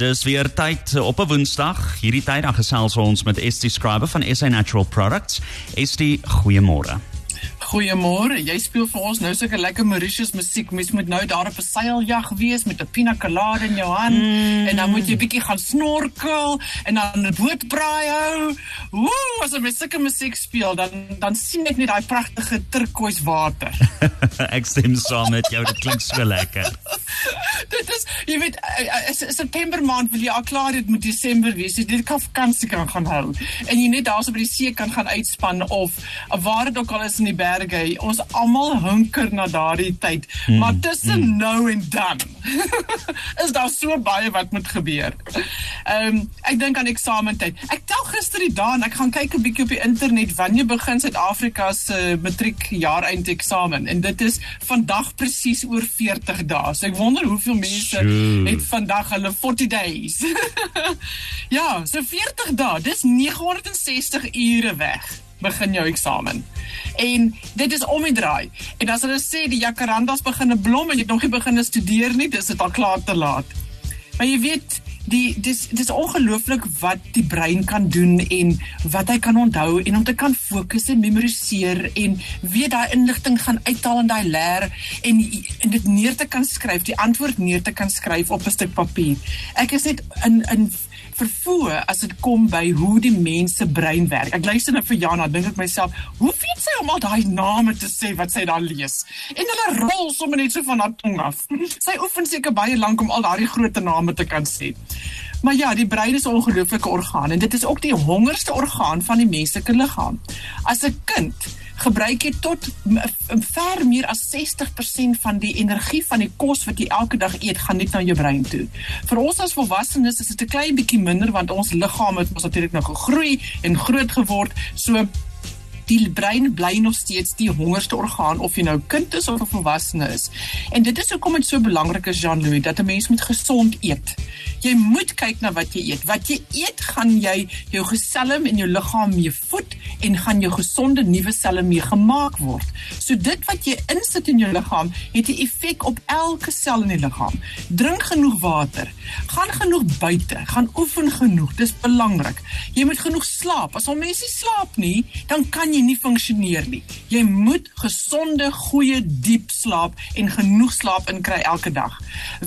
Dis weer tyd op 'n Woensdag. Hierdie tyd dan gesels ons met Estie Scriber van SA Natural Products. Estie, goeiemôre. Goeiemôre. Jy speel vir ons nou sulke lekker Mauritius musiek. Mens moet nou daar op 'n seiljag wees met 'n pina colada in jou hand mm. en dan moet jy bietjie gaan snorkel en dan 'n boot braai hou. Woe, as jy sulke musiek speel, dan dan sien ek net daai pragtige turkoois water. ek stem saam met jou. Dit klink so lekker. Dit is jy weet eh, eh, September maand wil jy al klaar dit moet Desember wees. Jy dit kan vakansie kan gaan hou en jy net daarso by die see kan gaan uitspan of waar dit ook al is in die berg berge. Ons almal hunker na daardie tyd. Mm, maar tussen mm. nou en dan is daar so baie wat moet gebeur. Ehm um, ek dink aan eksamentyd. Ek tel gister die dae en ek gaan kyk 'n bietjie op die internet wanneer begin Suid-Afrika se uh, matriek jaareind eksamen en dit is vandag presies oor 40 dae. So ek wonder hoeveel mense Shoot. het vandag hulle 40 days. ja, so 40 dae. Dis 960 ure weg begin jou eksamen. En dit is om die draai. En as hulle sê die jacarandas begine blom en jy het nog nie begin studeer nie, dis dit al klaar te laat. Maar jy weet, die dis dis ongelooflik wat die brein kan doen en wat hy kan onthou en om te kan fokus en memoriseer en weet daai inligting gaan uithaal in daai leer en, en dit neer te kan skryf, die antwoord neer te kan skryf op 'n stuk papier. Ek is net in in vervoer as dit kom by hoe die mense brein werk. Ek luister nou vir Jana, dink ek myself, hoe weet sy om al daai name te sê wat sy daar lees? En hulle rol sommer net so van haar tong af. Sy oefen seker baie lank om al daai groot name te kan sê. Maar ja, die brein is 'n ongelooflike orgaan en dit is ook die hongerste orgaan van die menslike liggaam. As 'n kind gebruik jy tot ver meer as 60% van die energie van die kos wat jy elke dag eet gaan net na jou brein toe. Vir ons as volwassenes is dit 'n klein bietjie minder want ons liggaam het ons natuurlik nou gegroei en groot geword. So die brein bly nog steeds die hongerste orgaan of jy nou kind is of 'n volwassene is. En dit is hoekom dit so belangrik is Jean-Louis dat 'n mens moet gesond eet. Jy moet kyk na wat jy eet. Wat jy eet, gaan jy jou geselle in jou liggaam mee voed en gaan jou gesonde nuwe selle mee gemaak word. So dit wat jy insit in jou liggaam, het 'n effek op elke sel in die liggaam. Drink genoeg water. Gaan genoeg buite. Gaan oefen genoeg. Dis belangrik. Jy moet genoeg slaap. As al mense nie slaap nie, dan kan jy jy nie funksioneer nie. Jy moet gesonde, goeie, diep slaap en genoeg slaap inkry elke dag.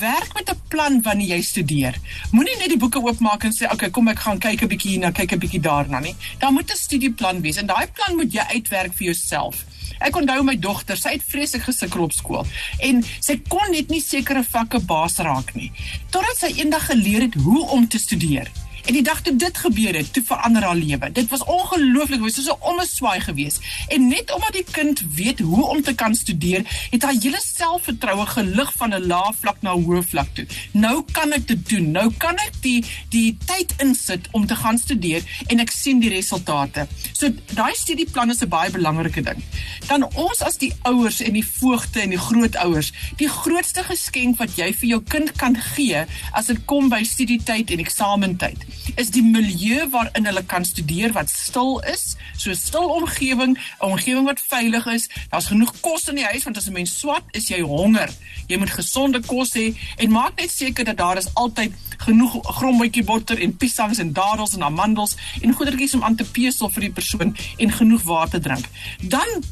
Werk met 'n plan wanneer jy studeer. Moenie net die boeke oopmaak en sê, "Oké, okay, kom ek gaan kyk 'n bietjie hierna, kyk 'n bietjie daarna nie." Daar moet 'n studieplan wees en daai plan moet jy uitwerk vir jouself. Ek onthou my dogter, sy het vreeslik gesukkel op skool en sy kon net nie sekere vakke baas raak nie. Totdat sy eendag geleer het hoe om te studeer. En die dag toe dit gebeur het, toe verander haar lewe. Dit was ongelooflik, was so 'n omeswaai geweest. En net omdat die kind weet hoe om te kan studeer, het haar hele selfvertroue gelig van 'n lae vlak na 'n hoë vlak toe. Nou kan ek dit doen. Nou kan ek die die tyd insit om te gaan studeer en ek sien die resultate. So daai studieplan is 'n baie belangrike ding. Dan ons as die ouers en die voogte en die grootouers, die grootste geskenk wat jy vir jou kind kan gee as dit kom by studietyd en eksamentyd is die milieu waarin hulle kan studeer wat stil is, so 'n stil omgewing, 'n omgewing wat veilig is. Daar's genoeg kos in die huis want as 'n mens swat, is jy honger. Jy moet gesonde kos hê en maak net seker dat daar is altyd genoeg grommetjie botter en piesangs en dadels en amandels en goedertjies om aan te pesel vir die persoon en genoeg water drink. Dan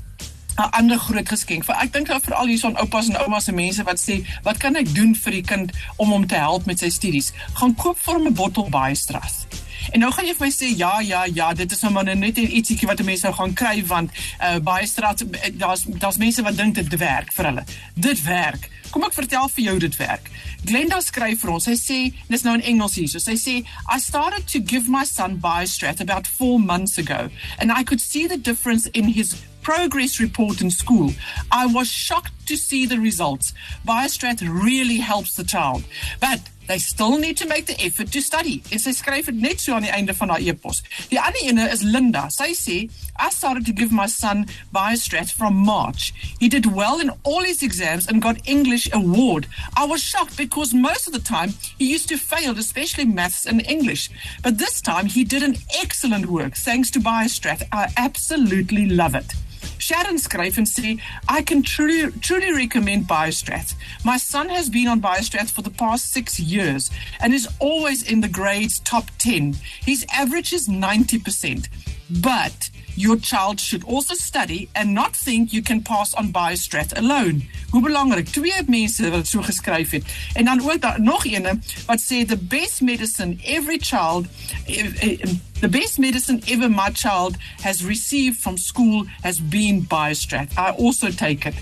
'n ander groot geskenk. Vir ek dink daar veral hier son oupas en oumas se mense wat sê, "Wat kan ek doen vir die kind om hom te help met sy studies?" Gaan koop vir hom 'n bottel baie stras. En nou gaan jy vir my sê ja ja ja, dit is nou maar net ietsiekie wat mense nou gaan kry want uh, baie straat eh, daar's daar's mense wat dink dit werk vir hulle. Dit werk. Kom ek vertel vir jou dit werk. Glenda skryf vir ons. Sy sê dis nou in Engels hier. So sy sê I started to give my son Biostrat about 4 months ago and I could see the difference in his progress report in school, I was shocked to see the results. Biostrat really helps the child. But they still need to make the effort to study. En sy skryf dit net so aan die einde van haar e-pos. Die ander ene is Linda. Sy sê, I started to give my son Biostrat from March. He did well in all his exams and got English award. I was shocked because most of the time he used to fail, especially maths and English. But this time he did an excellent work thanks to Biostrat. I absolutely love it. Sharon skryf en sê, "I can truly truly recommend BioStrat. My son has been on BioStrat for the past 6 years and is always in the grades top 10. His average is 90%. But your child should also study and not think you can pass on BioStrat alone. Hoe belangrik. Twee mense wat so geskryf het. En dan ook daar nog ene wat sê the best medicine every child eh, eh, the best medicine ever my child has received from school has been BioStrat. I also take it.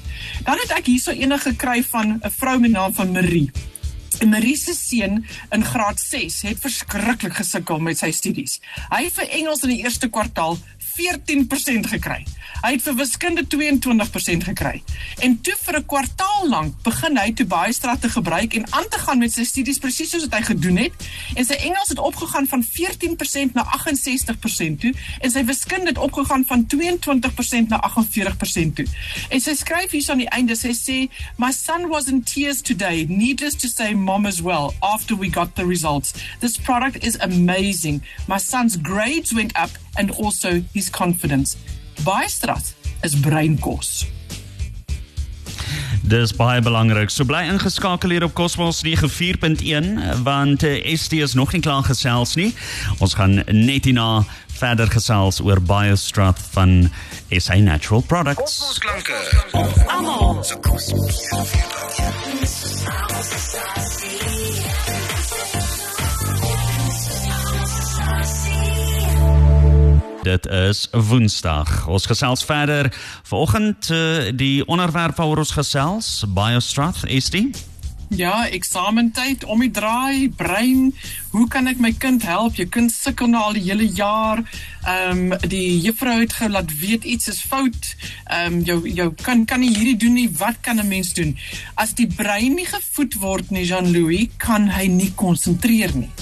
Dan het ek hierso enige gekry van 'n vrou met naam van Marie. En Marie se seun in graad 6 het verskriklik gesukkel met sy studies. Hy het vir Engels in die eerste kwartaal 14% gekry. Hy het vir wiskunde 22% gekry. En toe vir 'n kwartaal lank begin hy toe baie strate gebruik en aan te gaan met sy studies presies soos wat hy gedoen het. En sy Engels het opgegaan van 14% na 68% toe en sy wiskunde het opgegaan van 22% na 48% toe. En sy skryf hier aan die einde, sy sê, "My son was in tears today, needless to say mom as well after we got the results. This product is amazing. My son's grades went up and also his confidence." Baastrat is breinkos. Dis baie belangrik. So bly ingeskakel hier op Cosmos 94.1 want eh, ST is nog nie klaar gesels nie. Ons gaan net hierna verder gesels oor Biostrat van SA Natural Products. Cosmos klanke. Almal. So Cosmos. Dit is Woensdag. Ons gesels verder. Vanoggend uh, die onderwerp waaroor ons gesels, Biostrath, is dit? Ja, eksamentyd om die draai, brein. Hoe kan ek my kind help? Jou kind sukkel nou al die hele jaar. Ehm um, die juffrou het gou laat weet iets is fout. Ehm um, jou jou kan kan nie hierdie doen nie. Wat kan 'n mens doen? As die brein nie gevoed word nie, Jean-Louis, kan hy nie konsentreer nie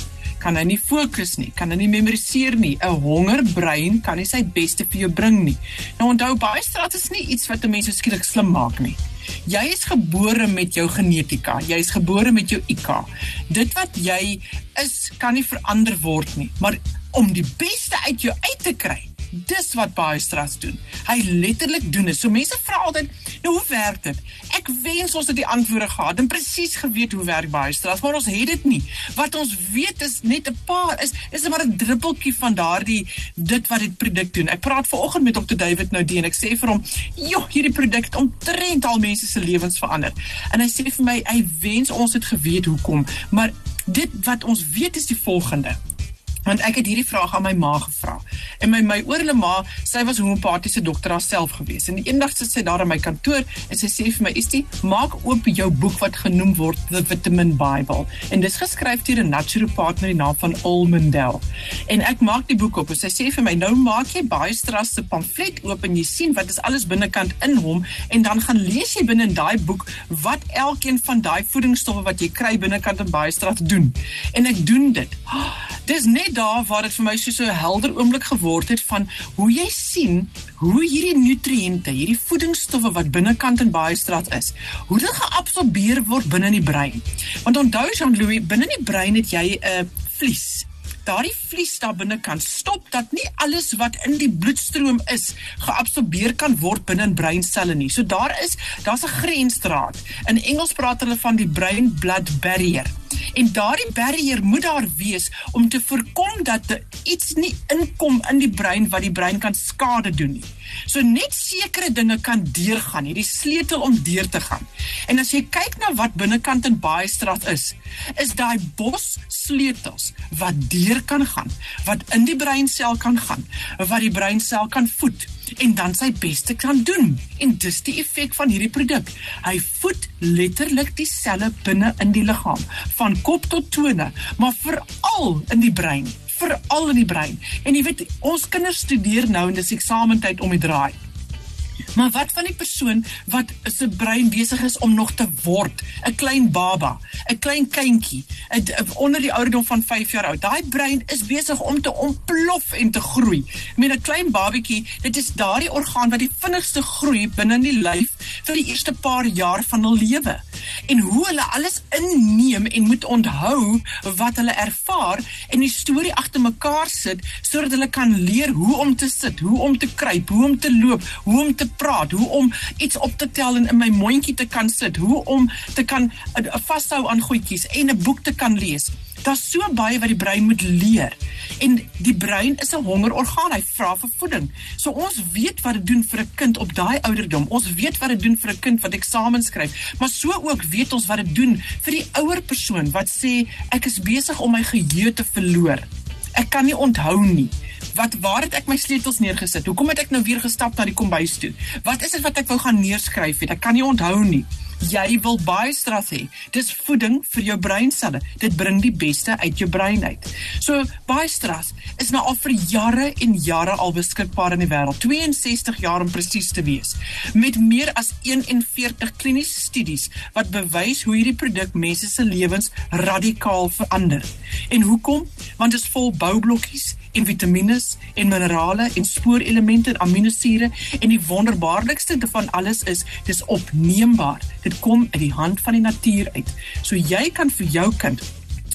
kan hy nie fokus nie, kan hy nie memoriseer nie. 'n Honger brein kan nie sy beste vir jou bring nie. Nou onthou baie strate is nie iets wat 'n mens skielik slim maak nie. Jy is gebore met jou genetika. Jy is gebore met jou IQ. Dit wat jy is, kan nie verander word nie. Maar om die beste uit jou uit te kry, Dis wat baie stres doen. Hy letterlik doen dit. So mense vra altyd, nou hoe werk dit? Ek wens ons het die antwoorde gehad en presies geweet hoe werk baie stres, maar ons het dit nie. Wat ons weet is net 'n paar is is maar 'n druppeltjie van daardie dit wat dit produk doen. Ek praat vanoggend met Dr. David Noudie en ek sê vir hom, "Jo, hierdie produk omtrent al mense se lewens verander." En hy sê vir my, hy wens ons het geweet hoekom, maar dit wat ons weet is die volgende want ek het hierdie vraag aan my ma gevra. En my my oorle ma, sy was homeopatiese dokter haarself gewees. En eendag sit sy daar in my kantoor en sy sê vir my, "Estie, maak oop jou boek wat genoem word The Vitamin Bible." En dis geskryf deur 'n naturopaat met die naam van Olmendel. En ek maak die boek oop en sy sê vir my, "Nou maak jy baie stras se pamflet oop en jy sien wat is alles binnekant in hom en dan gaan lees jy binne in daai boek wat elkeen van daai voedingsstowwe wat jy kry binnekant in baie stras doen." En ek doen dit. Dis net daar waar dit vir my so so helder oomblik geword het van hoe jy sien hoe hierdie nutriënte, hierdie voedingsstowwe wat binnekant in baie straat is, hoe dit geabsorbeer word binne in die brein. Want onthou Jean-Louis, binne in die brein het jy 'n uh, vlies daardie vlies daar binnekant stop dat nie alles wat in die bloedstroom is geabsorbeer kan word binne in breinselle nie. So daar is daar's 'n grensdraad. In Engels praat hulle van die brain blood barrier. En daardie barrier moet daar wees om te voorkom dat iets nie inkom in die brein wat die brein kan skade doen nie. So net sekere dinge kan deurgaan, hierdie sleutel om deur te gaan. En as jy kyk na wat binnekant in baie straat is, is daai bos sleutels wat deur kan gaan, wat in die breinsel kan gaan, wat die breinsel kan voed en dan sy beste kan doen. En dis die effek van hierdie produk. Hy voed letterlik die selle binne in die liggaam, van kop tot tone, maar veral in die brein, veral in die brein. En jy weet, ons kinders studeer nou en dis eksamentyd om die draai. Maar wat van die persoon wat se brein besig is om nog te word, 'n klein baba, 'n klein kindjie, onder die ouderdom van 5 jaar oud. Daai brein is besig om te ontplof en te groei. Met 'n klein babietjie, dit is daardie orgaan wat die vinnigste groei binne in die lyf vir die eerste paar jaar van hul lewe. En hoe hulle alles inneem en moet onthou wat hulle ervaar en die storie agter mekaar sit sodat hulle kan leer hoe om te sit, hoe om te kruip, hoe om te loop, hoe om te praat, hoe om iets op te tel en in my mondjie te kan sit, hoe om te kan uh, vashou aan goedjies en 'n boek te kan lees. Daar's so baie wat die brein moet leer. En die brein is 'n hongerorgaan. Hy vra vir voeding. So ons weet wat dit doen vir 'n kind op daai ouderdom. Ons weet wat dit doen vir 'n kind wat eksamen skryf, maar so ook weet ons wat dit doen vir die ouer persoon wat sê ek is besig om my geheue te verloor. Ek kan nie onthou nie. Wat waar het ek my sleutels neergesit? Hoekom het ek nou weer gestap na die kombuis toe? Wat is dit wat ek wou gaan neerskryf het? Ek kan nie onthou nie jy wil baie stras hê. Dis voeding vir jou breinselle. Dit bring die beste uit jou brein uit. So baie stras is nou al vir jare en jare al beskikbaar in die wêreld. 62 jaar om presies te wees. Met meer as 41 kliniese studies wat bewys hoe hierdie produk mense se lewens radikaal verander. En hoekom? Want dit is vol boublokkies en vitamiene en minerale en spoorelemente en aminosure en die wonderbaarlikste van alles is dis opneembaar. Dit kom uit die hand van die natuur uit. So jy kan vir jou kind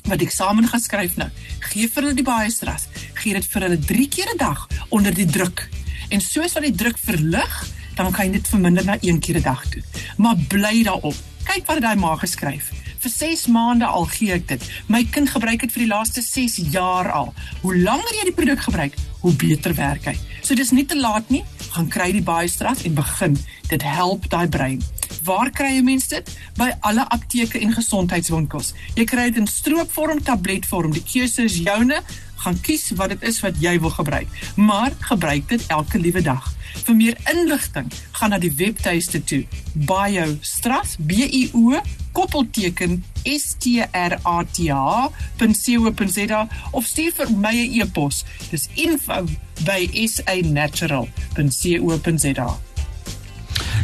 wat eksamen gaan skryf nou, gee vir hulle die baie stres. Gee dit vir hulle 3 keer 'n dag onder die druk. En soos wat die druk verlig, dan kan jy dit verminder na 1 keer 'n dag toe. Maar bly daarop. Kyk wat hy maar geskryf vir 6 maande al gee ek dit. My kind gebruik dit vir die laaste 6 jaar al. Hoe langer jy die produk gebruik, hoe beter werk hy. So dis nie te laat nie. Gaan kry die baie straf en begin. Dit help daai brein. Waar kry jy mense dit? By alle apteke en gesondheidswinkels. Jy kry dit in stroopvorm, tabletvorm. Die keuse is joune. Gaan kies wat dit is wat jy wil gebruik. Maar gebruik dit elke liewe dag. Vir meer inligting, gaan na die webtuiste toe. Biostrats, B I O koppelteken strata.co.za of stuur vir my 'n e-pos. Dis info@sanatural.co.za.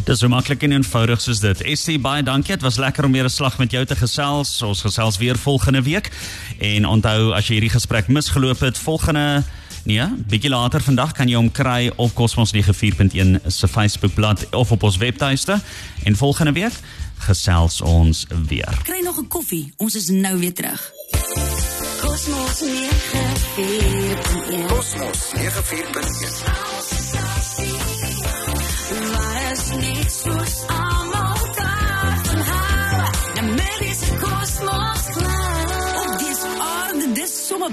Dis so maklik en eenvoudig soos dit. SC baie dankie. Dit was lekker om weer 'n slag met jou te gesels. Ons gesels weer volgende week. En onthou as jy hierdie gesprek misgeloop het, volgende Nee, bietjie later vandag kan jy hom kry op Cosmos 94.1 se Facebookblad of op ons webtuiste en volgende week gesels ons weer. Kry nog 'n koffie. Ons is nou weer terug. Cosmos 94.1 Cosmos 94.1 Maar is nie soos almal daarvan hou. Nou met die Cosmos Club. Op dis aarde, dis sommer